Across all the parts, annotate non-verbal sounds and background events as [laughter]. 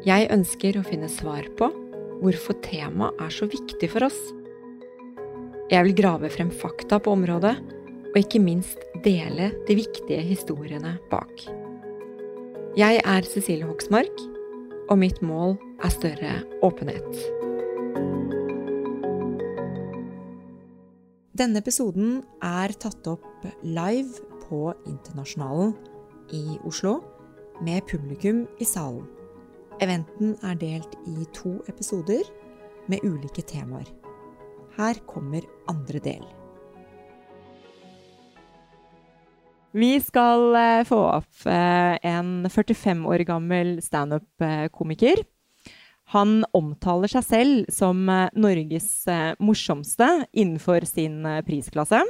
Jeg ønsker å finne svar på hvorfor temaet er så viktig for oss. Jeg vil grave frem fakta på området, og ikke minst dele de viktige historiene bak. Jeg er Cecilie Hoksmark, og mitt mål er større åpenhet. Denne episoden er tatt opp live på Internasjonalen i Oslo, med publikum i salen. Eventen er delt i to episoder med ulike temaer. Her kommer andre del. Vi skal eh, få opp eh, en 45 år gammel standup-komiker. Han omtaler seg selv som eh, Norges morsomste innenfor sin prisklasse.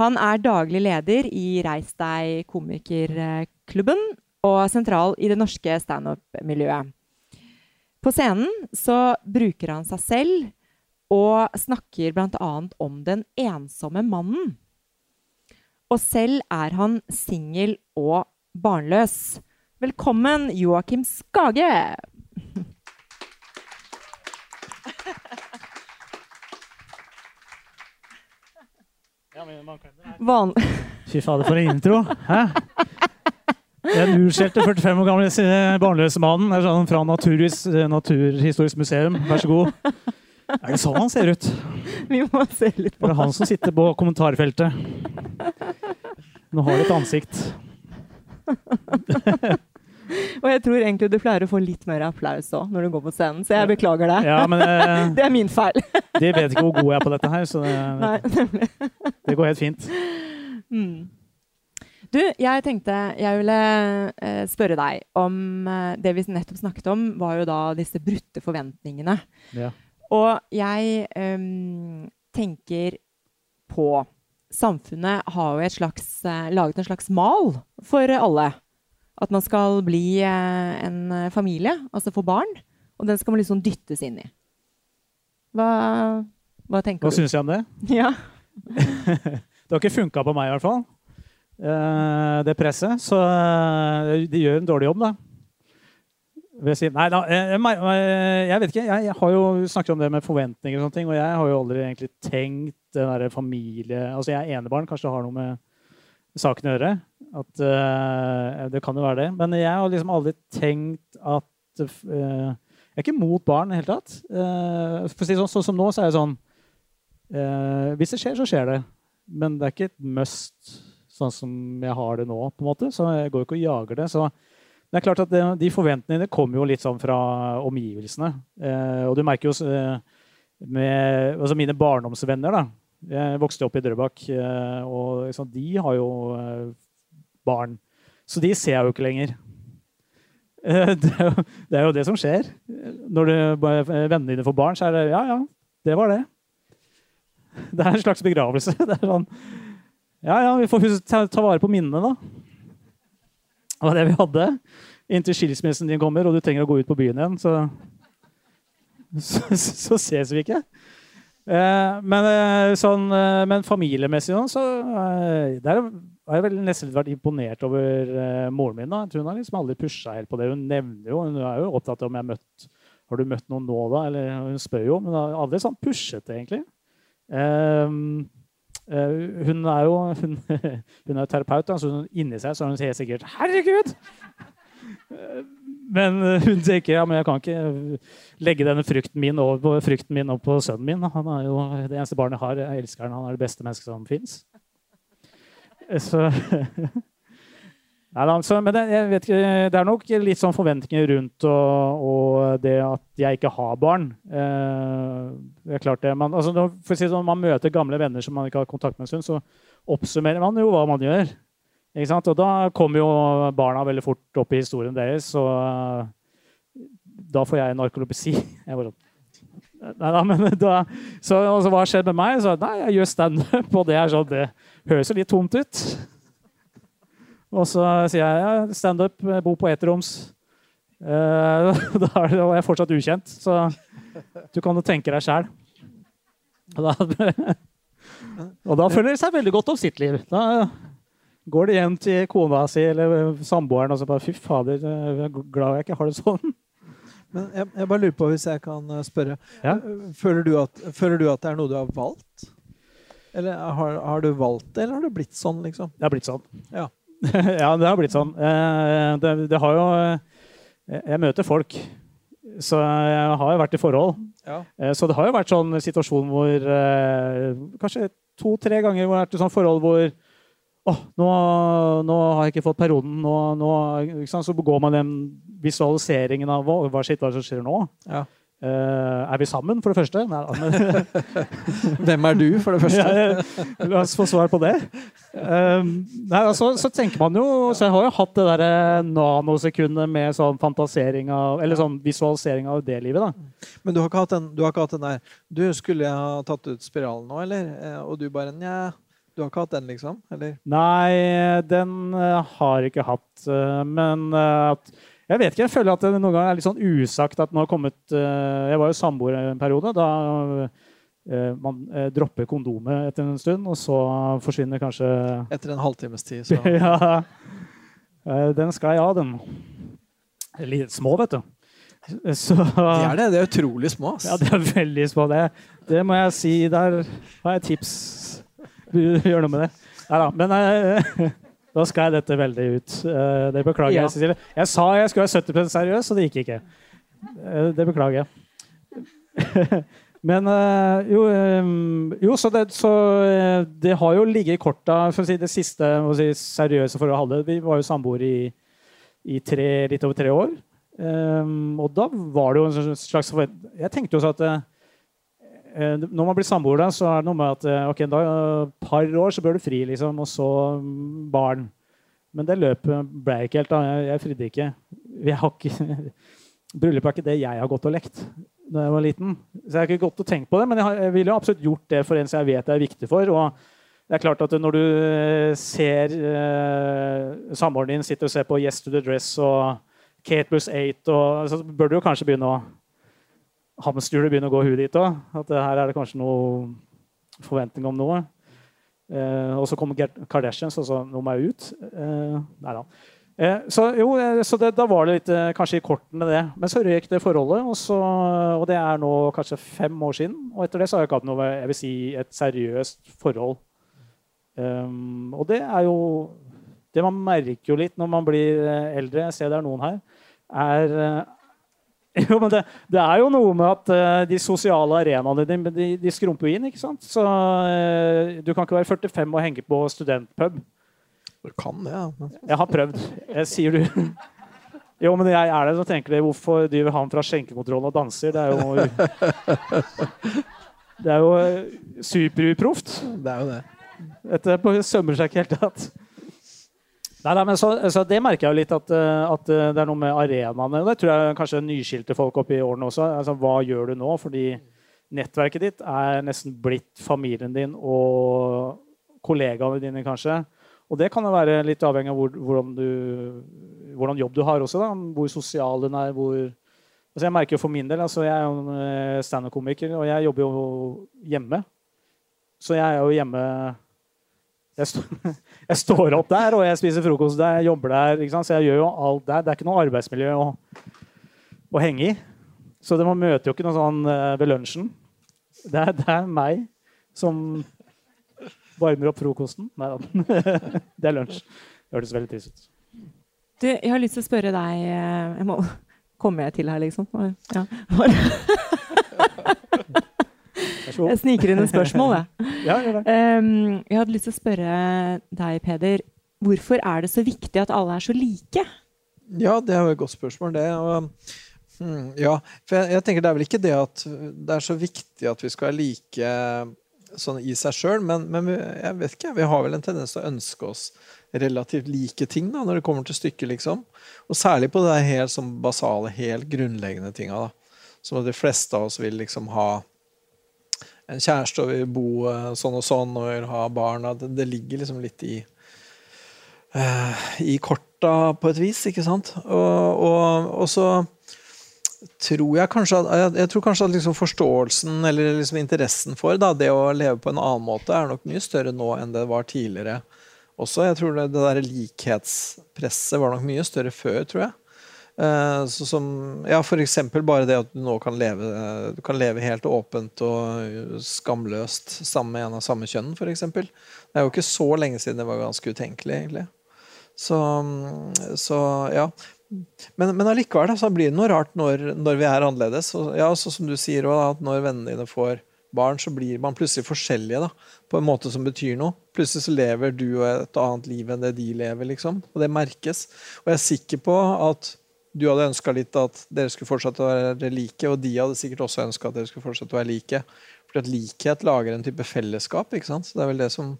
Han er daglig leder i Reis deg komikerklubben, og sentral i det norske standup-miljøet. På scenen så bruker han seg selv og snakker bl.a. om den ensomme mannen. Og selv er han singel og barnløs. Velkommen, Joakim Skage! Van Fy fader, for en intro! Hæ? Den utskjelte 45 år gamle barnløse mannen er sånn fra Naturhis, Naturhistorisk museum. Vær så god. Er det sånn han ser ut? Vi må se litt på Det er han som sitter på kommentarfeltet. Nå har du et ansikt. Og jeg tror egentlig du pleier å få litt mer applaus òg når du går på scenen, så jeg beklager det. Ja, men, eh, [laughs] det er min feil. de vet ikke hvor god jeg er på dette her, så det, det går helt fint. Mm. Du, jeg tenkte jeg ville eh, spørre deg om eh, Det vi nettopp snakket om, var jo da disse brutte forventningene. Ja. Og jeg eh, tenker på Samfunnet har jo slags, eh, laget en slags mal for alle. At man skal bli eh, en familie, altså få barn. Og den skal man liksom dyttes inn i. Hva, hva tenker hva du? Hva syns jeg om det? [laughs] Ja. [laughs] det har ikke funka på meg, i hvert fall. Eh, det presset. Så eh, de gjør en dårlig jobb, da. Si, nei da, jeg, jeg, vet ikke. Jeg, har jo snakket om det med forventninger og sånne ting, og jeg har jo aldri egentlig tenkt den derre familie Altså, jeg er enebarn, kanskje det har noe med saken å gjøre. At uh, Det kan jo være det. Men jeg har liksom aldri tenkt at uh, Jeg er ikke mot barn i det hele tatt. Uh, for å si sånn, sånn som nå, så er jeg sånn Hvis det skjer, så skjer det. Men det er ikke et must sånn som jeg har det nå. på en måte, Så jeg går ikke og jager det. så det er klart at det, De forventningene kommer jo litt sånn fra omgivelsene. Eh, og du merker jo eh, med altså mine barndomsvenner da, Jeg vokste opp i Drøbak, eh, og liksom, de har jo eh, barn. Så de ser jeg jo ikke lenger. Eh, [laughs] det, er jo, det, er jo, det som skjer. Når du, vennene dine får barn, så er det ja, ja, det var det. Det er en slags begravelse. [laughs] Det er sånn, ja, ja, vi får ta, ta vare på minnene, da. Det var det vi hadde. Inntil skilsmissen din kommer og du trenger å gå ut på byen igjen, så, så, så ses vi ikke. Eh, men, eh, sånn, eh, men, familiemessig så eh, der har jeg vel nesten vært imponert over eh, moren min. da. Hun har liksom aldri pusha helt på det. Hun nevner jo, hun er jo opptatt av om jeg har møtt har du møtt noen nå, da? Eller hun spør jo, men hun har aldri sånn pushet det, egentlig. Uh, hun er jo [laughs] hun, hun er terapeut, så hun, inni seg så hun helt sikkert 'Herregud!' Uh, Men hun hun tenker ja, men jeg kan ikke legge denne frykten min over på, frykten min over på sønnen min. Han er jo det eneste barnet jeg har. Jeg elsker han. Han er det beste mennesket som fins. Så [laughs] Nei, altså, men det, ikke, det er nok litt sånn forventninger rundt og, og det at jeg ikke har barn. Eh, det er klart det. Man, altså, for å si sånn, man møter gamle venner som man ikke har kontakt med en stund, så oppsummerer man jo hva man gjør. Og da kommer jo barna veldig fort opp i historien deres, og uh, da får jeg narkolepsi. [laughs] Jeg bare, nei, da, men da, så, og så hva har skjedd med meg? Så, nei, jeg gjør standup, og det er sånn, det høres jo litt tomt ut. Og så sier jeg ja, standup, bo på etteroms. Uh, [laughs] da er jeg fortsatt ukjent, så du kan jo tenke deg sjæl. [laughs] Og da føler de seg veldig godt om sitt liv. Da går de hjem til kona si eller samboeren og så bare Fy fader, jeg er glad jeg ikke har det sånn. Men jeg, jeg bare lurer på, hvis jeg kan eh, spørre ja? føler, du at, føler, du at, det er noe du har valgt? Eller har, har, du valgt det, eller har det blitt sånn, liksom? Det har blitt sånn. Ja, [laughs] ja det har blitt sånn. Eh, det, det har jo eh, Jeg møter folk. Så jeg har jo vært i forhold. Ja. Så det har jo vært sånn situasjon hvor Kanskje to-tre ganger hvor jeg har vært i sånn forhold hvor oh, nå, nå, har jeg ikke fått perioden. Nå, nå, så går man den visualiseringen av hva, hva, shit, hva som skjer nå. Ja. Uh, er vi sammen, for det første? Nei, [laughs] Hvem er du, for det [laughs] første? ja, la oss få svar på det. Um, nei, altså, så tenker man jo Så jeg har jo hatt det derre nanosekundet med sånn fantasering av Eller sånn visualisering av det livet, da. Men du har ikke hatt den, har ikke hatt den der Du, skulle jeg ha tatt ut spiralen nå, eller? Eh, og du bare Nja. Du har ikke hatt den, liksom? Eller? Nei, den har jeg ikke hatt. Men uh, jeg vet ikke. Jeg føler at det noen ganger er litt sånn usagt at nå har kommet Jeg var jo samboer en periode. Da man dropper kondomet etter en stund, og så forsvinner kanskje Etter en halvtimes tid, så [laughs] Ja. Den skal jeg ha, den. Litt små, vet du. Så, det er det. Det er utrolig små. Ass. Ja, det er veldig små. Det, det må jeg si. Der har jeg tips Gjør noe med det. Nei da. Men [laughs] da skal jeg dette veldig ut. Uh, det beklager ja. jeg, Cecilie. Jeg sa jeg skulle være 70 seriøs, og det gikk ikke. Uh, det beklager jeg. [laughs] Men jo, jo, så, det, så det, har jo ligget i korta for å si det siste si, seriøse forholdet jeg hadde. Vi var jo samboere i, i tre, litt over tre år. Og da var det jo en slags Jeg tenkte jo så at Eh, når man blir samboer, så er det noe med at eh, ok, da par år så bør du fri, liksom, og så mm, barn. Men det løpet ble jeg ikke helt. da, Jeg, jeg fridde ikke. Jeg ikke [laughs] Bryllup er ikke det jeg har gått og lekt da jeg var liten. Så jeg har ikke gått og tenkt på det, men jeg, har, jeg ville absolutt gjort det for en som jeg vet det er viktig for. og det er klart at Når du eh, ser eh, samboeren din sitter og ser på Yes to the Dress og Kate pluss 8, og, så bør du jo kanskje begynne å hamsterhjulet begynner å gå huet ditt òg. At her er det kanskje noe forventning om noe. Eh, og så kommer Kardashians, og så noe meg ut. Eh, nei da. Eh, så jo, eh, så det, da var det litt eh, kanskje i kortene, det. Men så røyk det forholdet, og, så, og, det er nå kanskje fem år siden. Og etter det så har jeg ikke hatt noe jeg vil si, et seriøst forhold. Um, og det er jo Det man merker jo litt når man blir eldre, jeg ser det er noen her, er [laughs] Jo, men det, det, er jo noe med at uh, de sosiale arenaene dine de, de skrumper inn. ikke sant? Så uh, Du kan ikke være 45 og henge på studentpub. Du kan det, ja. Jeg har prøvd. Jeg sier du [laughs] Jo, men jeg er det, som tenker de hvorfor driver han fra skjenkekontrollen og danser? Det er jo [laughs] Det er jo eh, superuproft. Det er jo det. Dette sømmer seg ikke helt tatt. Nei, nei, men så, så, Det merker jeg jo litt, at, eh, at, eh, det er noe med arenaene. Det tror jeg kanskje nyskilte folk opp i årene også. Altså, hva gjør du nå? Fordi nettverket ditt er nesten blitt familien din og kollegaene dine, kanskje. Og det kan jo være litt avhengig av hvor, hvordan, du, hvordan, jobb du har også. Da. Hvor sosial den er. hvor... Altså jeg merker jo for min del, altså Jeg er jo eh, standup-komiker, og jeg jobber jo hjemme. Så jeg er jo hjemme jeg, st [laughs] jeg, står opp der, og jeg spiser frokost der, jeg jobber der. Så jeg gjør jo alt der. Det er ikke noe arbeidsmiljø å, å henge i. Så man møter jo ikke noe sånn uh, ved lunsjen. Det er, det er, meg som varmer opp frokosten. Nei da. [laughs] det er lunsj. Det hørtes veldig trist ut. Du, jeg har lyst til å spørre deg eh, jeg må, [laughs] Kommer jeg til her, liksom? Ja. Jeg sniker inn et spørsmål, jeg. [laughs] Ja, det. Um, jeg hadde lyst til å spørre deg, Peder. Hvorfor er det så viktig at alle er så like? Ja, det er jo et godt spørsmål, det. Og, hmm, ja, for jeg, jeg, tenker det er vel ikke det at det er så viktig at vi skal være like sånn i seg sjøl, men, men vi, jeg vet ikke, vi har vel en tendens til å ønske oss relativt like ting da, når det kommer til stykket, liksom. Og særlig på det helt sånn basale, helt grunnleggende tinga. da. Som at de fleste av oss vil liksom ha en kjæreste og vil bo eh, sånn og sånn og vil ha barn. Det, det ligger liksom litt i uh, i korta på et vis, ikke sant? Og, og, og så tror jeg kanskje at, jeg, jeg tror kanskje at liksom forståelsen eller liksom interessen for da, det å leve på en annen måte er nok mye større nå enn det var tidligere. Også, jeg tror det, det der likhetspresset var nok mye større før, tror jeg. Uh, så som, ja, eksempel bare det at du nå kan leve, du kan leve helt åpent og skamløst sammen med en av samme kjønn, f.eks. Det er jo ikke så lenge siden det var ganske utenkelig, egentlig. Så, så ja. Men, men allikevel så blir det noe rart når, når vi er annerledes. Og, ja, så som du sier også, at Når vennene dine får barn, så blir man plutselig forskjellige da, på en måte som betyr noe. Plutselig så lever du et annet liv enn det de lever, liksom. Og det merkes. Og jeg er sikker på at du hadde ønska litt at dere skulle fortsette å være like, og de hadde sikkert også ønska at dere skulle fortsette å være like. For at likhet lager en type fellesskap. ikke sant? Så det er vel det som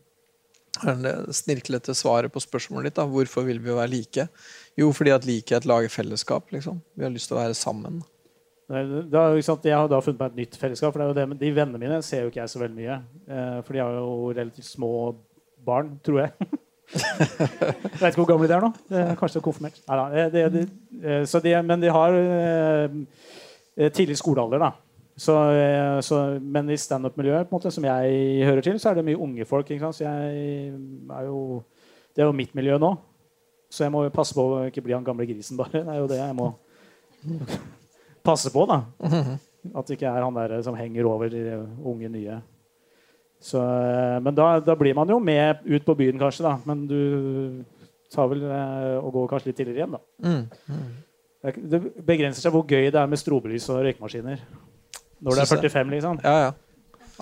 er det snirklete svaret på spørsmålet ditt. da. Hvorfor vil vi være like? Jo, fordi at likhet lager fellesskap. liksom. Vi har lyst til å være sammen. Da, jeg har da funnet meg et nytt fellesskap. for det De vennene mine ser jo ikke jeg så veldig mye. Eh, for de har jo relativt små barn, tror jeg. [laughs] jeg vet ikke hvor gamle de er nå. Kanskje de er konfirmert. Nei, det, det, det, de, men de har eh, tidlig skolealder, da. Så, eh, så, men i standup-miljøet som jeg hører til, så er det mye unge folk. Så jeg er jo, det er jo mitt miljø nå. Så jeg må passe på å ikke bli han gamle grisen, bare. Det er jo det jeg må passe på. da. At det ikke er han der som henger over de unge nye. Så, eh, men da, da, blir man jo med ut på byen, kanskje. da. Men du tar vel eh, og går kanskje litt tidligere hjem, da. Mm, mm. Det begrenser seg hvor gøy det er med strobelys og røykemaskiner. Når det er 45, liksom. Ja, ja.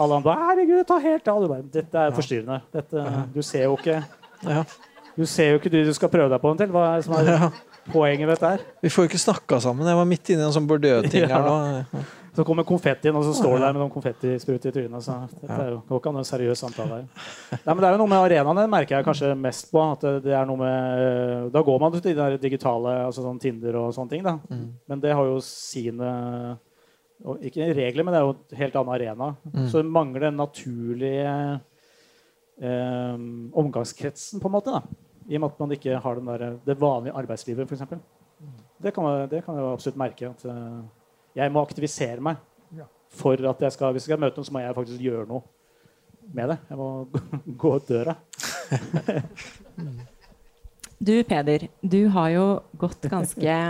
Alle andre 'Herregud, ta helt av!' Bare, Dette er forstyrrende. Dette, du ser jo ikke Du ser jo ikke de du skal prøve deg på til. Hva er det som er poenget med dette her? Vi får jo ikke snakka sammen. Jeg var midt inne i en sånn Bordeaux-ting [laughs] her nå. Så kommer konfettien, og så står du der med noen konfettisprut i trynet. Så dette er jo, ikke noe seriøs samtale her. Nei, men det er jo noe med arenaene merker jeg kanskje mest på. at det er noe med, Da går man til de der digitale, altså sånn Tinder og sånne ting. da. Mm. Men det har jo sine Ikke regler, men det er jo en helt annen arena. Mm. Så det mangler den naturlige eh, omgangskretsen, på en måte. da. I og med at man ikke har der, det vanlige arbeidslivet, f.eks. Det, kan, det kan jeg absolutt merke. at uh, jeg må aktivisere meg for at jeg skal, hvis jeg skal møte noen, så må jeg faktisk gjøre noe med det. Jeg må [laughs] gå ut døra. [laughs] du, Peder, du har jo gått ganske [laughs]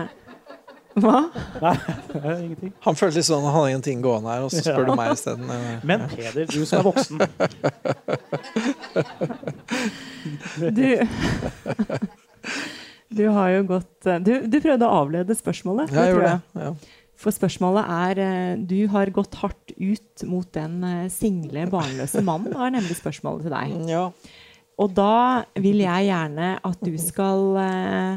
Hva? Nei, ingenting. Han følte litt sånn han har ingenting gående her, og så spør ja. du meg isteden. Men Peder, du som er voksen Du Du har jo gått Du, du prøvde å avlede spørsmålet. Ja, jeg gjorde det. Ja. For spørsmålet er eh, Du har gått hardt ut mot den eh, single, barnløse mannen, var nemlig spørsmålet til deg. Ja. Og da vil jeg gjerne at du skal uh,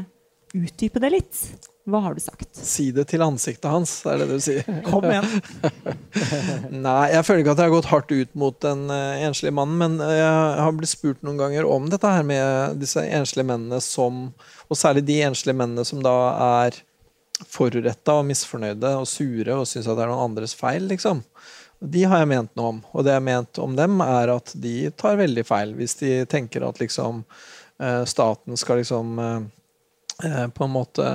utdype det litt. Hva har du sagt? Si det til ansiktet hans, er det du sier. Kom igjen. [laughs] Nei, jeg føler ikke at jeg har gått hardt ut mot den enslige mannen, men jeg har blitt spurt noen ganger om dette her med disse enslige mennene som Og særlig de enslige mennene som da er foruretta og misfornøyde og sure og syns at det er noen andres feil, liksom. De har jeg ment noe om. Og det jeg har ment om dem, er at de tar veldig feil hvis de tenker at liksom eh, staten skal liksom eh, eh, på en måte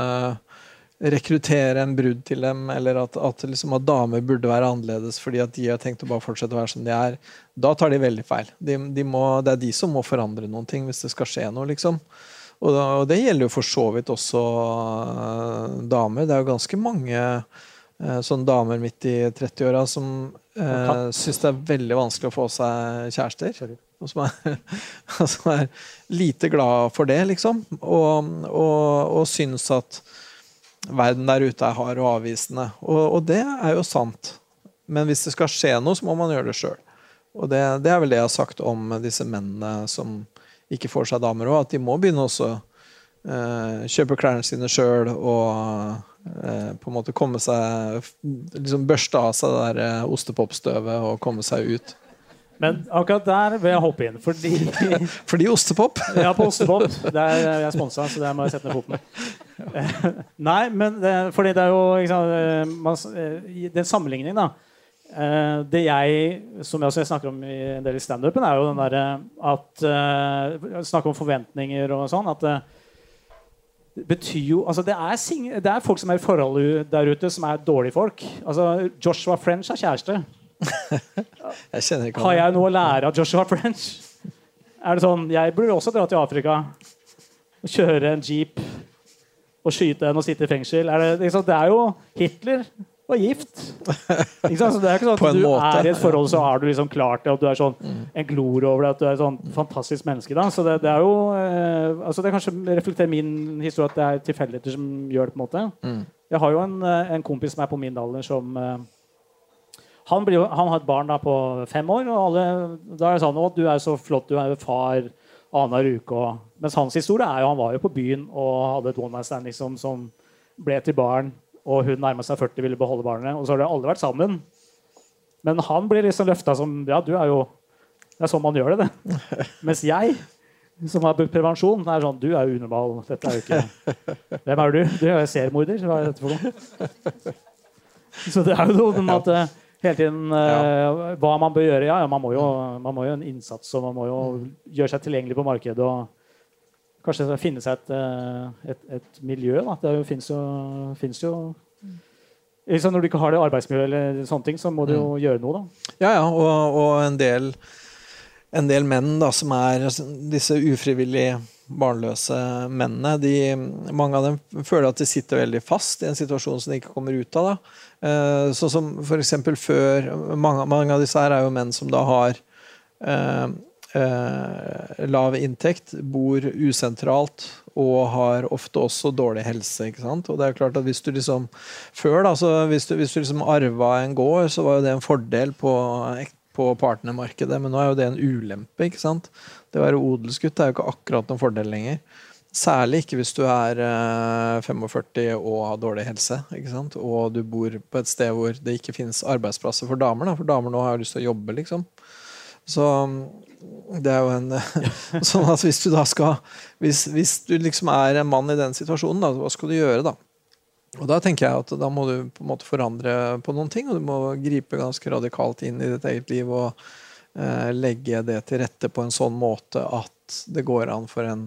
rekruttere en brudd til dem, eller at, at, liksom, at, damer burde være annerledes fordi at de har tenkt å bare fortsette å være som de er. Da tar de veldig feil. De, de må, det er de som må forandre noen ting hvis det skal skje noe, liksom. Og, da, og, det gjelder jo for så vidt også uh, damer. Det er jo ganske mange uh, sånne damer midt i 30-åra som uh, syns det er veldig vanskelig å få seg kjærester. og som er, [laughs] som er lite glad for det, liksom. Og, og, og syns at verden der ute er hard og avvisende. Og, og, det er jo sant. Men hvis det skal skje noe, så må man gjøre det sjøl. Og det, det, er vel det jeg har sagt om disse mennene som ikke får seg damer òg, at de må begynne også eh, kjøpe klærne sine sjøl og eh, på en måte komme seg liksom Børste av seg det der eh, ostepopstøvet og komme seg ut. Men akkurat der vil jeg hoppe inn, fordi [laughs] Fordi ostepop? [laughs] ja, på ostepop. Der er jeg sponsa, så der må jeg sette ned foten. [laughs] Nei, men det, fordi det er jo liksom, man, Den sammenligningen, da. Eh, det jeg som jeg jeg, snakker om i en del i standupen, er jo den derre at uh, Snakke om forventninger og sånn. At det betyr jo altså det er, det er, folk som er i forhold der ute, som er dårlige folk. Altså Joshua French er kjæreste. [laughs] jeg Har jeg noe å lære av Joshua French? Er det sånn, Jeg burde også dra til Afrika og kjøre en jeep og skyte en og sitte i fengsel. Er det, liksom, det er jo Hitler var gift. Ikke sant? Så det er ikke sånn at du måte. er i et forhold, så har du liksom klart det, og du er sånn mm. en glor over det, at du er et sånn fantastisk menneske. Da. Så det, det er jo eh, altså Det kanskje reflekterer min historie at det er tilfeldigheter som gjør det. på en måte. Mm. Jeg har jo en, eh, en, kompis som er på min alder, som eh, han, blir, han, har et barn da på fem år, og alle, da er det sånn Å, du er så flott, du er jo far annenhver uke. Og, mens hans historie er jo han var jo på byen og hadde et one night stand liksom, som ble til barn og hun nærma seg 40 ville beholde barnet. Og så har de alle vært sammen. Men han blir liksom løfta som Ja, du er jo Det er sånn man gjør det, det. [laughs] Mens jeg, som har brukt prevensjon, er sånn Du er jo unormal. Dette er jo ikke Hvem er du? Du er jo seriemorder. Hva er dette for noe? Så det er jo noe med at eh, hele tiden uh, hva man bør gjøre. Ja, ja man, må jo, man må jo en innsats, og man må jo gjøre seg tilgjengelig på markedet. og Kanskje finne seg et, eh, et, et miljø. Da. Det fins jo, finnes jo liksom Når du ikke har det arbeidsmiljøet, eller sånne ting, så må du jo mm. gjøre noe. da. Ja, ja, og, og en, del, en, del, menn da, som er disse ufrivillig barnløse mennene, de, mange av dem føler at de sitter veldig fast i en situasjon som de ikke kommer ut av. da. Sånn som for før mange, mange, av disse her er jo menn som da har eh, eh, lav inntekt, bor usentralt og har ofte også dårlig helse. ikke sant? Og det er klart at Hvis du liksom før da, så hvis du, hvis du liksom arva en gård, så var jo det en fordel på, på partnermarkedet, men nå er jo det en ulempe. ikke sant? Det å være odelsgutt er jo ikke akkurat noen fordel lenger. Særlig ikke hvis du er eh, 45 og har dårlig helse. ikke sant? Og du bor på et sted hvor det ikke finnes arbeidsplasser for damer. Da. For damer nå har lyst til å jobbe, liksom. Så det er jo en [laughs] Sånn at hvis du da skal hvis, hvis, du liksom er en mann i den situasjonen, da, hva skal du gjøre da? Og da tenker jeg at da må du på en måte forandre på noen ting, og du må gripe ganske radikalt inn i ditt eget liv og eh, legge det til rette på en sånn måte at det går an for en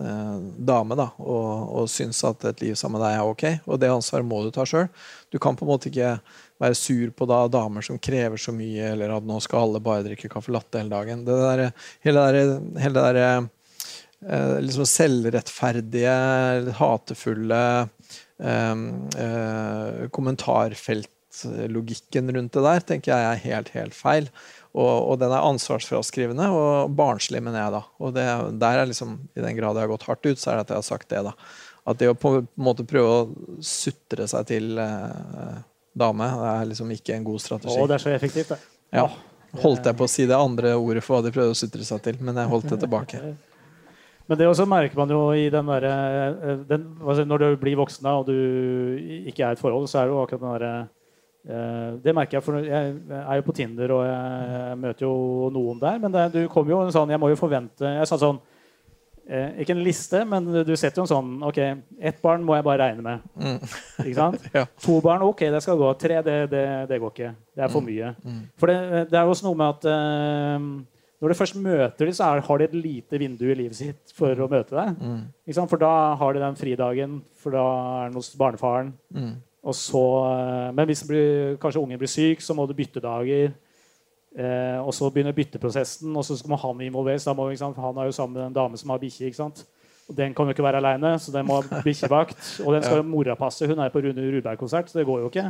eh, dame da, og synes at et liv sammen med deg er ok. Og det ansvaret må du ta sjøl. Du kan på en måte ikke være sur på da damer som krever så mye, eller at nå skal alle bare drikke caffè latte hele dagen. Det der, hele det der, hele der eh, liksom selvrettferdige, hatefulle eh, eh, kommentarfeltlogikken rundt det der tenker jeg er helt, helt feil. Og, og, den er ansvarsfraskrivende og barnslig, mener jeg da. Og det, der er liksom, I den grad jeg har gått hardt ut, så er det at jeg har sagt det. da. At det å på en måte prøve å sutre seg til eh, dame. Det er liksom ikke en god strategi. Å, det er så effektivt, det. Ja. Holdt jeg på å si det andre ordet for hva de prøvde å sutre seg til, men jeg holdt det tilbake. [laughs] Men det også merker man jo i den derre altså Når du blir voksen og du ikke er i et forhold, så er det jo akkurat den derre eh, det merker jeg, for jeg er jo på Tinder og jeg møter jo noen der. Men det, du kommer jo en sånn Jeg må jo forvente Jeg sa sånn Eh, ikke en liste, men du setter jo en sånn Ok, ett barn må jeg bare regne med. Mm. Ikke sant? [laughs] ja. To barn, ok, det skal gå. Tre, det, det, det går ikke. Det er for mm. mye. Mm. For det, det, er også noe med at eh, når du først møter dem, så er, har de et lite vindu i livet sitt for å møte deg. Mm. Ikke sant? For da har de den fridagen, for da er den hos barnefaren. Mm. Og så, eh, men hvis blir, kanskje ungen blir syk, så må du bytte dager. Eh, og så begynner bytteprosessen, og så skal han involveres. Må, han er jo sammen med en dame som har bikkje. Og Den kan jo ikke være aleine, så den må ha bikkjevakt. Og den skal jo mora passe. Hun er på Rune Rudberg-konsert, så det går jo ikke.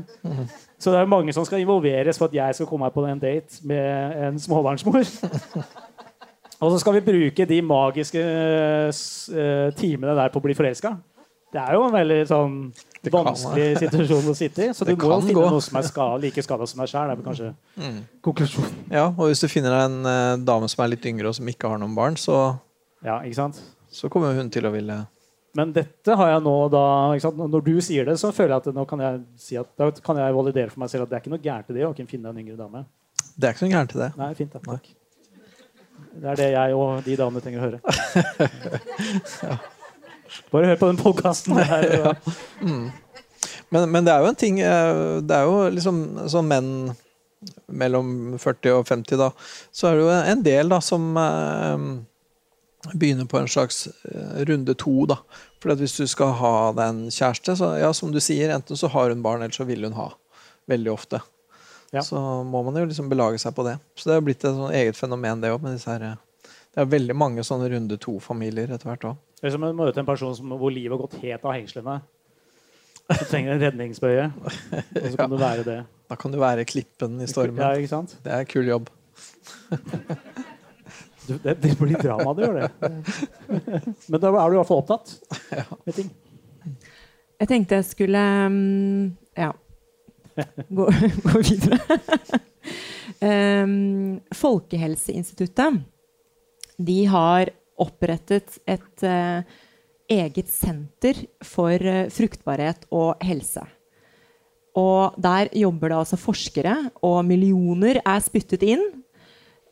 Så det er mange som skal involveres for at jeg skal komme meg på en date med en småbarnsmor. Og så skal vi bruke de magiske uh, timene der på å bli forelska. Det er jo en veldig sånn vanskelig situasjon å sitte i. Så du må jo finne gå. noe som er skada, like skada som deg sjøl. Det er kanskje mm. konklusjonen. Ja, og hvis du finner deg en uh, dame som er litt yngre og som ikke har noen barn, så, ja, så kommer hun til å ville Men dette har jeg nå da Når du sier det, så føler jeg at nå kan jeg si at da kan jeg validere for meg selv at det er ikke noe gærent i det å kunne finne en yngre dame. Det er ikke noe gærent i det. Nei, fint takk. Nei. Det er det jeg og de damene trenger å høre. [laughs] [laughs] ja. Bare hør på den podkasten. [laughs] Ja. Mm. Men, men, det er jo en ting eh, Det er jo liksom sånn menn mellom 40 og 50, da, så er det jo en del da som eh, begynner på en slags eh, runde to. da. For hvis du skal ha deg en kjæreste, så ja, som du sier, enten så har hun barn, eller så vil hun ha. Veldig ofte. Ja. Så må man jo liksom belage seg på det. Så det har blitt et sånn eget fenomen, det òg. Det er veldig mange sånne runde to-familier etter hvert òg. Det er som å møte en person som, hvor livet har gått helt av hengslene. Du trenger en redningsbøye, og så kan ja. du være det. Da kan du være klippen i stormen. Ja, ikke sant? Det er en kul jobb. Du, det, det, blir drama, det gjør det. Men da er du i hvert fall opptatt med ting. Jeg tenkte jeg skulle um, ja, gå, [laughs] gå videre. [laughs] um, Folkehelseinstituttet de har opprettet et uh, eget senter for uh, fruktbarhet og helse. Og der jobber det altså forskere, og millioner er spyttet inn.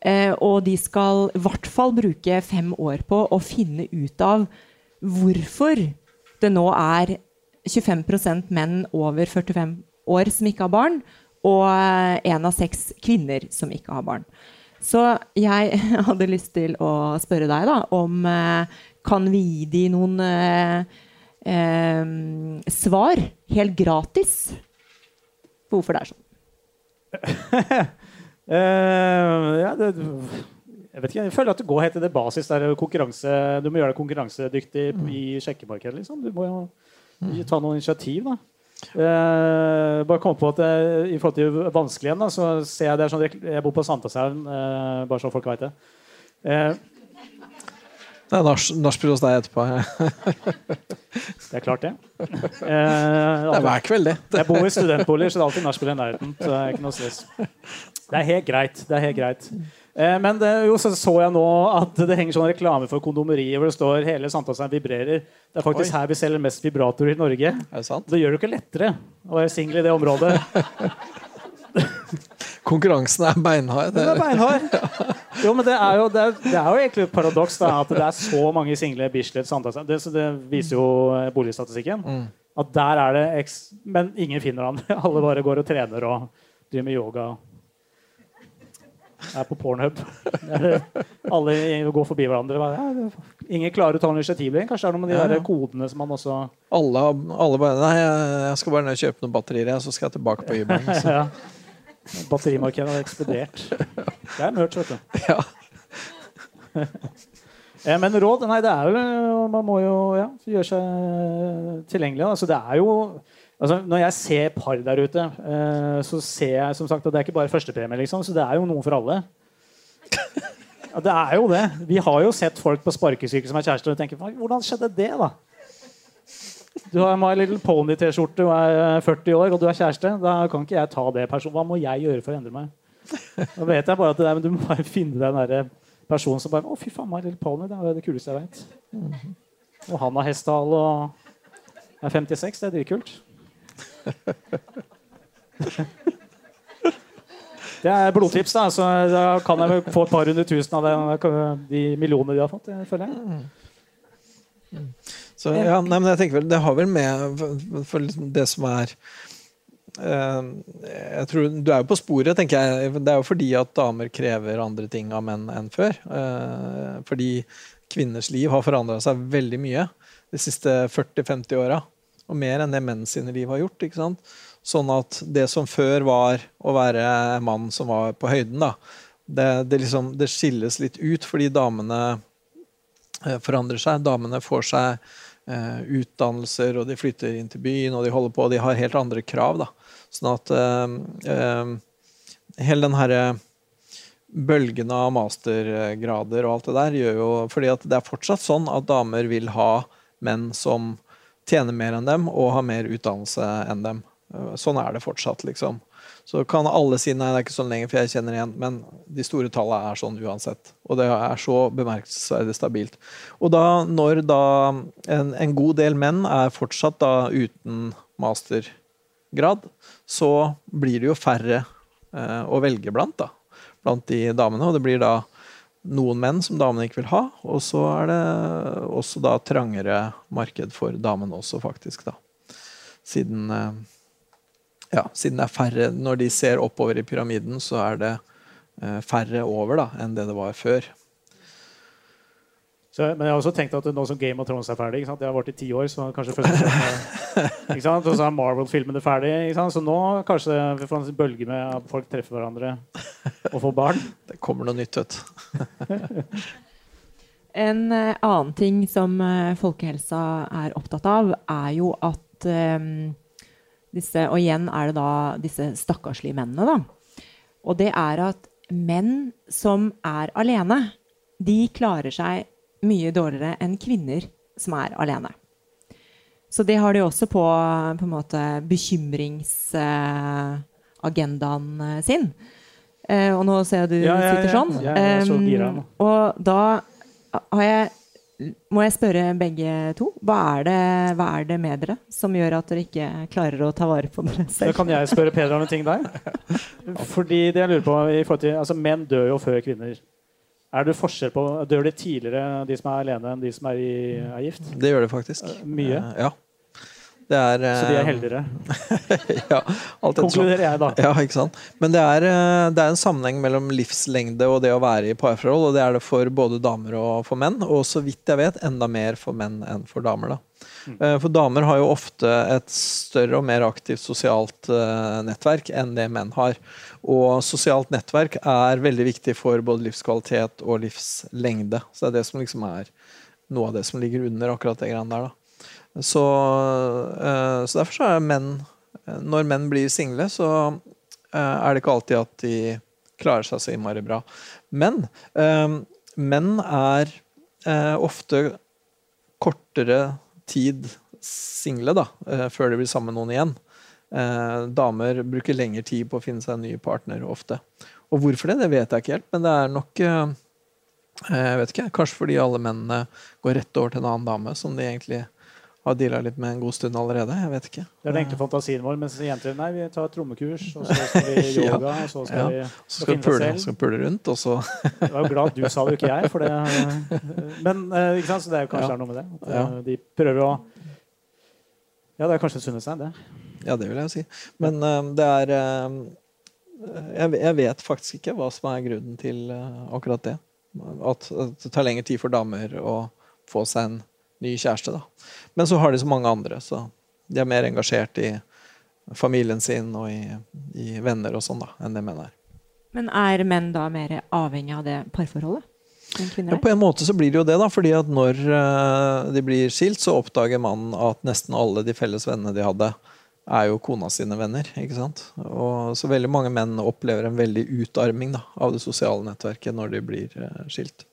Uh, og de skal i hvert fall bruke fem år på å finne ut av hvorfor det nå er 25% menn over 45 år som ikke har barn, og én av seks kvinner som ikke har barn. Så jeg [laughs] hadde lyst til å spørre deg da, om eh, Kan vi gi de noen eh, eh, svar helt gratis på hvorfor det er sånn? uh, [laughs] ja, det, jeg vet ikke, jeg føler at det går helt til det basis. Der du må gjøre deg konkurransedyktig mm. i sjekkemarkedet. Liksom. Du må jo mm. ta noen initiativ. da. Uh, bare kom på at eh, I forhold til vanskelig igjen, da, så ser jeg det er sånn Jeg bor på Sankthanshaugen, eh, bare så folk veit det. det er nachspiel hos deg etterpå. [laughs] det er klart, det. det er hver kveld, det. jeg bor i studentboliger, så det er alltid nachspiel i nærheten. Så det er ikke noe stress. Det er helt greit. Det er helt greit. Eh, men det, jo, så, så jeg nå at det henger sånn reklame for kondomeriet hvor det står 'hele Sandtassen vibrerer'. Det er faktisk Oi. her vi selger mest vibratorer i Norge. Det sant? Det gjør det ikke lettere å være singel i det området. [laughs] Konkurransen er beinhard. Den er beinhard. Jo, men det er jo, det er, det er jo egentlig et paradoks da, at det er så mange single Bislett Sandtassen. Det, det, viser jo eh, boligstatistikken. Mm. At der er det eks... Men ingen finner han. [laughs] Alle bare går og trener og driver med yoga. Er på Pornhub. [laughs] Alle går forbi hverandre. Ingen klarer å ta initiativet. Kanskje det er noe med de ja. der kodene som man også Alle, alle bare Nei, jeg skal bare ned og kjøpe noen batterier, så skal jeg tilbake på hybelen. [laughs] ja. Batterimarkedet har eksplodert. Det er mørkt, vet du. [laughs] Ja. Men råd Nei, det er jo Man må jo ja, gjøre seg tilgjengelig. Altså, det er jo Altså, når jeg ser par der ute, eh, så ser jeg som sagt at det er ikke bare førstepremie. Liksom, så det er jo noe for alle. Ja, det er jo det. Vi har jo sett folk på sparkesykkel som er kjærester og tenker hvordan skjedde det, da? Du har My Little Pony-T-skjorte og er 40 år, og du er kjæreste. Da kan ikke jeg ta det personen. Hva må jeg gjøre for å endre meg? Da vet jeg bare at det er, men Du må bare finne den der personen som bare Å, fy faen, My Little Pony. Det er det kuleste jeg vet. Og han har hestehale og er 56. Det er dritkult. Det er blodtips, da, så da kan jeg vel få et par hundre tusen av den, de millionene de har fått. føler jeg. Så, ja, nei, men jeg tenker vel, Det har vel med for liksom det som er uh, jeg tror, Du er jo på sporet, tenker jeg. Det er jo fordi at damer krever andre ting av menn enn før. Uh, fordi kvinners liv har forandra seg veldig mye de siste 40-50 åra og mer enn det menn sine liv har gjort. ikke sant? Sånn at det som før var å være mann som var på høyden, da, det, det, liksom, det skilles litt ut fordi damene eh, forandrer seg. Damene får seg eh, utdannelser, og de flytter inn til byen, og de holder på, og de har helt andre krav. da. Sånn at eh, eh hele den herre bølgen av mastergrader og alt det der gjør jo Fordi at det er fortsatt sånn at damer vil ha menn som tjener mer enn dem og har mer utdannelse enn dem. Eh, sånn er det fortsatt, liksom. Så kan alle si nei, det er ikke sånn lenger, for jeg kjenner igjen. Men de store tallene er sånn uansett. Og det er så bemerkelsesverdig stabilt. Og da, når da en, en, god del menn er fortsatt da uten mastergrad, så blir det jo færre eh, å velge blant, da. Blant de damene. Og det blir da noen menn som damene ikke vil ha. Og så er det også da trangere marked for damene også, faktisk, da. Siden eh, ja, siden det er færre Når de ser oppover i pyramiden, så er det eh, færre over da, enn det det var før. Så, men jeg har også tenkt at nå som Game of Thrones er ferdig ikke sant? Det har vært i ti år, så kanskje første [laughs] ikke sant? Og så er Marvel-filmene ferdig. Ikke sant? Så nå kanskje vi får en bølge med at folk treffer hverandre og får barn. [laughs] Det kommer noe nytt, vet du. [laughs] en uh, annen ting som uh, folkehelsa er opptatt av, er jo at um, disse, og igjen er det da disse stakkarslige mennene, da. Og det er at menn som er alene, de klarer seg mye dårligere enn kvinner som er alene. Så det har de også på, på bekymringsagendaen eh, sin. Eh, og nå ser jeg du ja, ja, sitter sånn. Ja, ja, så og da har jeg må jeg spørre begge to. Hva er, det, hva er, det, med dere som gjør at dere ikke klarer å ta vare på dere selv? Da kan jeg spørre Peder om noen ting der. [laughs] Fordi det jeg lurer på til, altså Menn dør jo før kvinner. Er det forskjell på, Dør de tidligere, de som er alene, enn de som er, i, er gift? Det gjør det faktisk. Mye? Ja. Er, så de er eh, heldigere? [laughs] ja, Konkluderer jeg, da. Ja, ikke sant? Men det er, eh, det er, en sammenheng mellom livslengde og det å være i parforhold. Og det er det for både damer og for menn. Og så vidt jeg vet, enda mer for menn enn for damer. da. Mm. Eh, for damer har jo ofte et større og mer aktivt sosialt nettverk enn det menn har. Og sosialt nettverk er veldig viktig for både livskvalitet og livslengde. Så det er det som liksom er noe av det som ligger under akkurat det greiene der. da. Så, uh, så derfor så er menn Når menn blir single, så uh, er det ikke alltid at de klarer seg så innmari bra. Men menn er ofte kortere tid single da, før de blir sammen med noen igjen. damer bruker lengre tid på å finne seg en ny partner ofte. Og hvorfor det, det vet jeg ikke helt, men det er nok jeg vet ikke, Kanskje fordi alle mennene går rett over til en annen dame som de egentlig har deala litt med en god stund allerede. Jeg vet ikke. Det er den enkle fantasien vår. Mens jenter nei, vi tar trommekurs, og så skal vi [laughs] yoga, og så skal ja. vi så skal pule, skal pule rundt, og så Jeg var glad du sa det, ikke jeg. For det, men eh, ikke sant? Så det er jo kanskje ja. noe med det. At, ja. De prøver å Ja, det er kanskje Sunnestein, det. Ja, det vil jeg jo si. Men det er jeg, vet faktisk ikke hva som er grunnen til akkurat det. At, at det tar lengre tid for damer å få seg en ny kjæreste. da. Men så har de så mange andre, så de er mer engasjert i familien sin og i, i venner og sånn da, enn det menn er. Men er menn da mer avhengig av det parforholdet? Ja, på en måte så blir det jo det, da, fordi at når uh, de blir skilt, så oppdager mannen at nesten alle de felles vennene de hadde, er jo kona sine venner. ikke sant? Og Så veldig mange menn opplever en veldig utarming da, av det sosiale nettverket når de blir uh, skilt.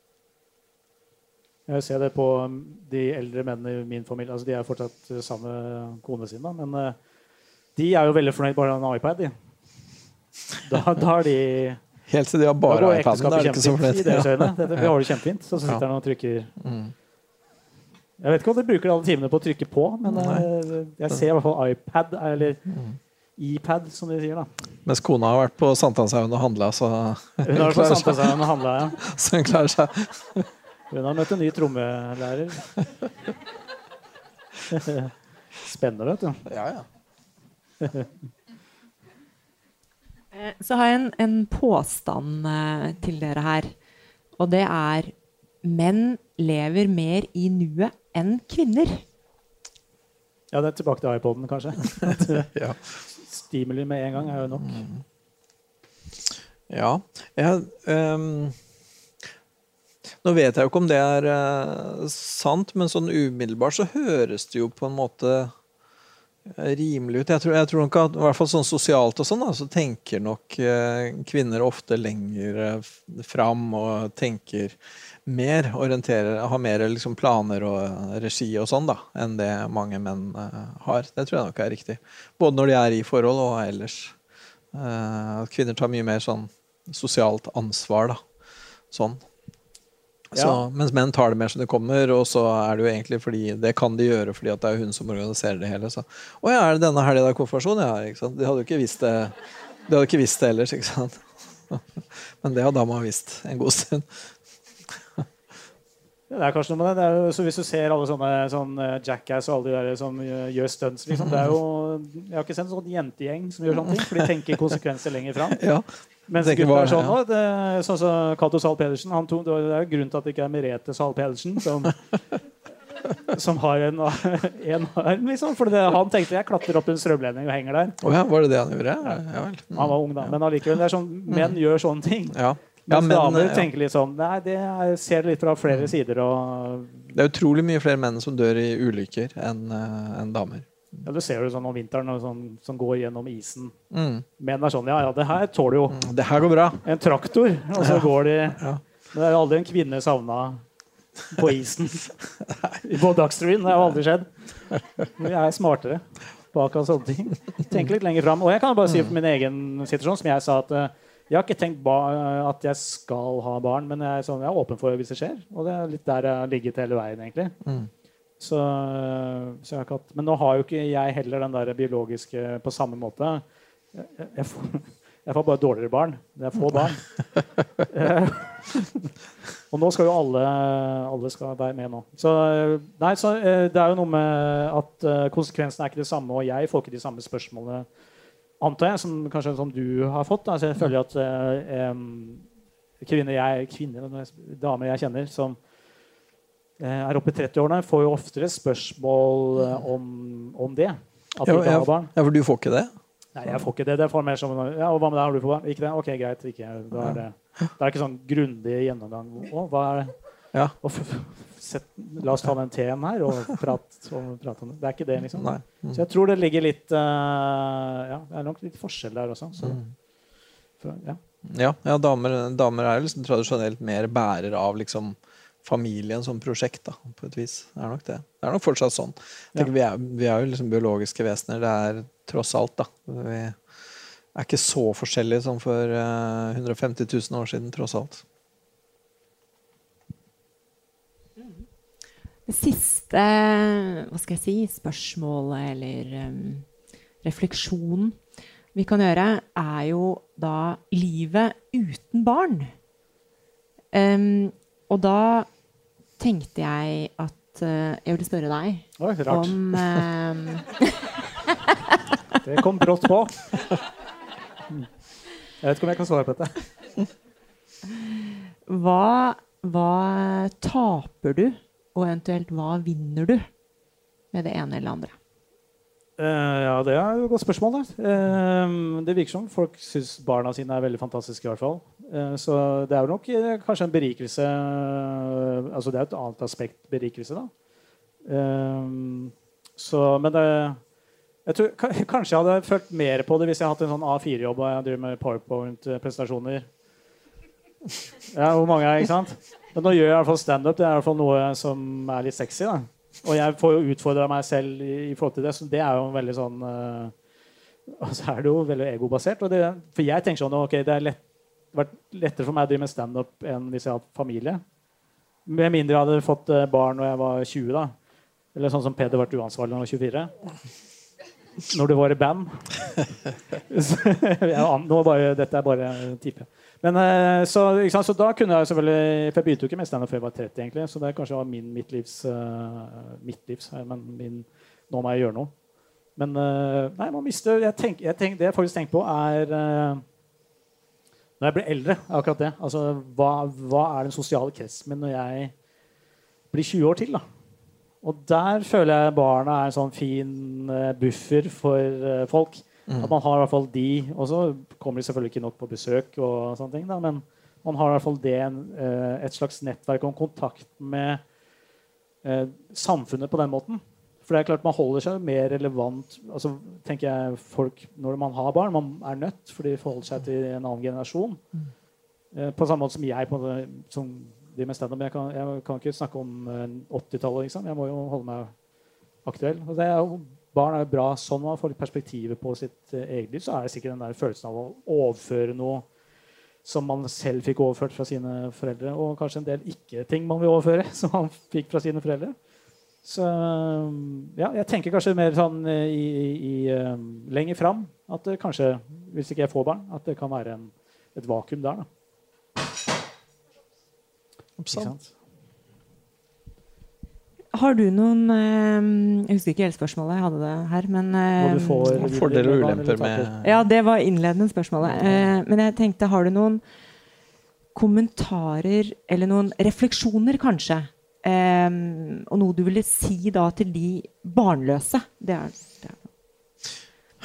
Jeg ser det på um, de eldre mennene i min familie. altså De er fortsatt uh, sammen med kone sin. Men uh, de er jo veldig fornøyd bare med en iPad. De. Da, da er de Helt til de har bare iPaden. Da er det ikke så fornøyd. [laughs] Vi har det kjempefint. Så sitter han og trykker mm. Jeg vet ikke om de bruker alle timene på å trykke på, men jeg, jeg ser i hvert fall iPad, eller mm. iPad, som de sier. da. Mens kona har vært på Sankthanshaugen og handla, så Hun har vært på [laughs] Sankthanshaugen og handla, ja. [laughs] Så hun klarer seg. Hun har møtt en ny trommelærer. [laughs] Spennende, vet du. Ja, ja. [laughs] Eh, så har jeg en, en påstand uh, til dere her. Og det er menn lever mer i nuet enn kvinner. Ja, det er tilbake til iPoden, kanskje. [laughs] ja. Stimuli med en gang er jo nok. Mm. Ja. Jeg, um nå vet jeg jo ikke om det er uh, sant, men sånn umiddelbart så høres det jo på en måte rimelig ut. Jeg tror, jeg tror nok at i hvert fall sånn sosialt og sånn, da, så tenker nok eh, kvinner ofte lenger eh, fram og tenker mer, orienterer, har mer liksom planer og eh, regi og sånn da, enn det mange menn eh, har. Det tror jeg nok er riktig. Både når de er i forhold og ellers. Eh, at kvinner tar mye mer sånn sosialt ansvar, da. Sånn. Så, Ja. Mens menn tar det mer som det kommer, og så er det jo egentlig fordi det kan de gjøre fordi at det er hun som organiserer det hele. Så. Å ja, er det denne helga det er konfirmasjon? Ja, ikke sant? De hadde jo ikke visst det De hadde ikke visst det ellers, ikke sant? [laughs] Men det har dama visst en god stund. Det er kanskje noe med det. det jo, så hvis du ser alle sånne sånn eh, Jackass og alle de der som gjør stunts liksom, det er jo, Jeg har ikke sett en sånn jentegjeng som gjør sånne ting, for de tenker konsekvenser lenger fram. [laughs] Ja, Mens gutta er sånn ja. det, Sånn som Cato Zahl Pedersen. Han tog, det er jo grunnen til at det ikke er Merete Zahl Pedersen som, [laughs] som har en, en arm, liksom. For det, han tenkte jeg klatrer opp en strømledning og henger der. Oh ja, var det det han gjorde? Ja. Mm. Han var ung, da. Men allikevel, det er sånn, menn gjør sånne ting. Ja. Ja, Mens men, damer ja. tenker litt sånn Nei, det er, ser litt fra flere sider. Og Det er utrolig mye flere menn som dør i ulykker enn eh, enn damer. Ja, Du ser det sånn om vinteren sånn, som går gjennom isen. Mm. Menn er sånn Ja, ja, det her tåler jo Mm, Det her går bra. en traktor. Og så Ja. går de Ja. Men det er jo aldri en kvinne savna på isen [laughs] på Dagsrevyen. Det har aldri skjedd. Men jeg er smartere bak av sånne ting. Tenker litt lenger fram. Og jeg kan bare si for min egen situasjon, som jeg sa at eh, jeg har ikke tenkt ba at jeg skal ha barn, men jeg er, sånn, jeg er åpen for det hvis det skjer. Og det er litt der jeg har ligget hele veien, egentlig. Mm. Så, så jeg har ikke hatt, men nå har jo ikke jeg heller den der biologiske på samme måte. Jeg, jeg, får, [laughs] jeg får bare dårligere barn. Det er få [laughs] barn. Eh, [laughs] og nå skal jo alle, alle skal være med nå. Så, eh, nei, så eh, det er jo noe med at eh, konsekvensene er ikke det samme, og jeg får ikke de samme spørsmålene, antar jeg, som kanskje som du har fått. Da. Så jeg føler at eh, kvinner jeg, kvinner, damer jeg kjenner som eh, er oppe i 30-årene, får jo oftere spørsmål eh, om, om det. At de Ja, ja. har barn. Ja, for du får ikke det? Nei, jeg får ikke det. Det får mer som ja, og Hva med deg? Har du fått barn? Ikke det? Ok, greit. Ikke. Da er det, det er ikke sånn grundig gjennomgang. Å, hva er det? Ja. Og set, la oss ta den teen her og prate og prate om det. Det er ikke det, liksom. Mm. Så jeg tror det ligger litt uh, Ja, det er nok litt forskjell der også. Så, Mm. for, ja. Ja, ja damer, damer er jo liksom tradisjonelt mer bærer av liksom familien som prosjekt, da, på et vis. Det er nok det. Det er nok fortsatt sånn. Ja. vi, er, vi er jo liksom biologiske vesener. Det er tross alt, da. Vi er ikke så forskjellige som for uh, 150 000 år siden, tross alt. Det siste hva skal jeg si, spørsmålet eller um, refleksjonen vi kan gjøre, er jo da livet uten barn. Um, og da tenkte jeg at uh, jeg ville spørre deg Oi, rart. om uh, [laughs] Det kom brått på. Jeg vet ikke om jeg kan svare på dette. hva, hva taper du, og eventuelt hva vinner du med det ene eller andre? Eh, ja, det er jo et godt spørsmål. Det virker som folk syns barna sine er veldig fantastiske. i hvert fall. Eh, så det er jo nok eh, kanskje en berikelse eh, Altså det er et annet aspekt berikelse, da. Så, men det jeg tror, [laughs] Kanskje jeg hadde følt mer på det hvis jeg hadde hatt en sånn A4-jobb og jeg driver med PowerPoint-presentasjoner. [laughs] Ja, hvor mange er, ikke sant? Men nå gjør jeg i hvert fall standup. Det er i hvert fall noe som er litt sexy. da. Og jeg får jo utfordra meg selv i, forhold til det, så det er jo veldig sånn [laughs] Og så er det jo veldig egobasert. For jeg tenker sånn ok, det er lett, vært lettere for meg å drive med standup enn hvis jeg hadde hatt familie. Med mindre jeg hadde fått eh, barn når jeg var 20. da. Eller sånn som Peder ble uansvarlig når han var 24. Når du var i band. [laughs] [laughs] Bare, dette er bare type. Men, eh, så, så da kunne jeg selvfølgelig For jeg begynte jo ikke med standup før jeg var 30, egentlig, så det kanskje var min uh, midtlivs eh, men min, Nå må jeg gjøre noe. Men nei, man mister jeg tenk, jeg tenk, Det jeg faktisk tenker på, er Når jeg blir eldre, akkurat det. Altså, hva, hva er den sosiale kretsen min når jeg blir 20 år til? da? Og der føler jeg barna er en sånn fin eh, buffer for eh, folk. Mm. At man har i hvert fall de, og så kommer de selvfølgelig ikke nok på besøk, og sånne ting, da, men man har i hvert fall det, eh, et slags nettverk og en kontakt med samfunnet på den måten. For det er klart Man holder seg mer relevant altså, tenker jeg, folk når man har barn. Man er nødt, for de forholder seg til en annen generasjon. Mm. Eh, på samme måte som jeg på som de med standup. Jeg, kan- jeg kan ikke snakke om eh, 80-tallet. Liksom. Jeg må jo holde meg aktuell. Og det er jo, barn er jo bra sånn man får litt perspektivet på sitt eh, eget liv. Så er det sikkert den der følelsen av å overføre noe som man selv fikk overført fra sine foreldre, og kanskje en del ikke-ting man vil overføre, [laughs] som man fikk fra sine foreldre. Så ja, jeg tenker kanskje mer sånn eh, i, i, i, eh, lenger fram at det kanskje, hvis ikke jeg får barn, at det kan være en, et vakuum der. da. Har du noen eh, Jeg husker ikke hele spørsmålet, jeg hadde det her, men Hva eh, du får Fordeler og ulemper med Ja, det var innledende spørsmålet. Eh, men jeg tenkte, har du noen kommentarer, eller noen refleksjoner, kanskje? Eh, og noe du ville si da til de barnløse? Det er, det er.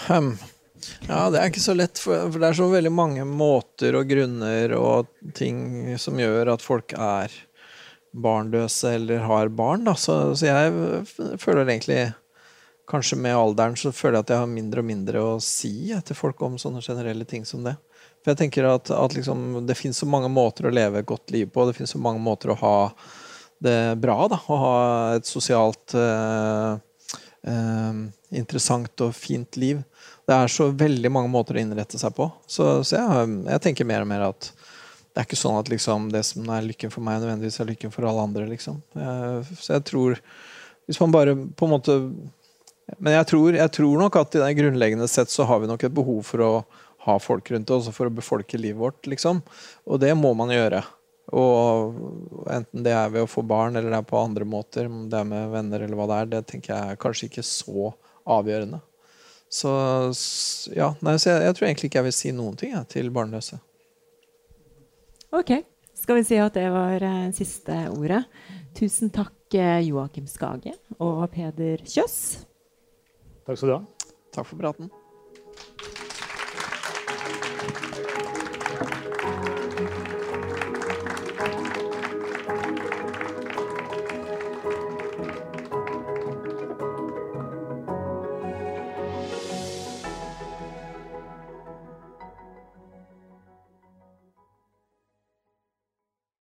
um, Ja, det er ikke så lett, for, for det er så veldig mange måter og grunner og ting som gjør at folk er barnløse eller har barn. Da. Så, så jeg føler egentlig Kanskje med alderen så føler jeg at jeg har mindre og mindre å si til folk om sånne generelle ting som det. For jeg tenker at, at liksom, det finnes så mange måter å leve et godt liv på. Det finnes så mange måter å ha det bra. Da. Å ha et sosialt eh, eh, interessant og fint liv. Det er så veldig mange måter å innrette seg på. Så, så jeg, jeg tenker mer og mer at det er ikke sånn at liksom, det som er lykken for meg, nødvendigvis er lykken for alle andre. Liksom. Jeg, så jeg tror Hvis man bare på en måte Men jeg tror, jeg tror nok at grunnleggende sett så har vi nok et behov for å ha folk rundt oss, for å befolke livet vårt, liksom. Og det må man gjøre. Og enten det er ved å få barn, eller det er på andre måter, om det er med venner eller hva det er, det tenker jeg er kanskje ikke så avgjørende. Så ja, nei, så jeg, jeg tror egentlig ikke jeg vil si noen ting jeg, til barnløse. Ok. Skal vi si at det var eh, siste ordet. Tusen takk, eh, Joakim Skage og Peder Kjøss. Takk skal du ha. Takk for praten.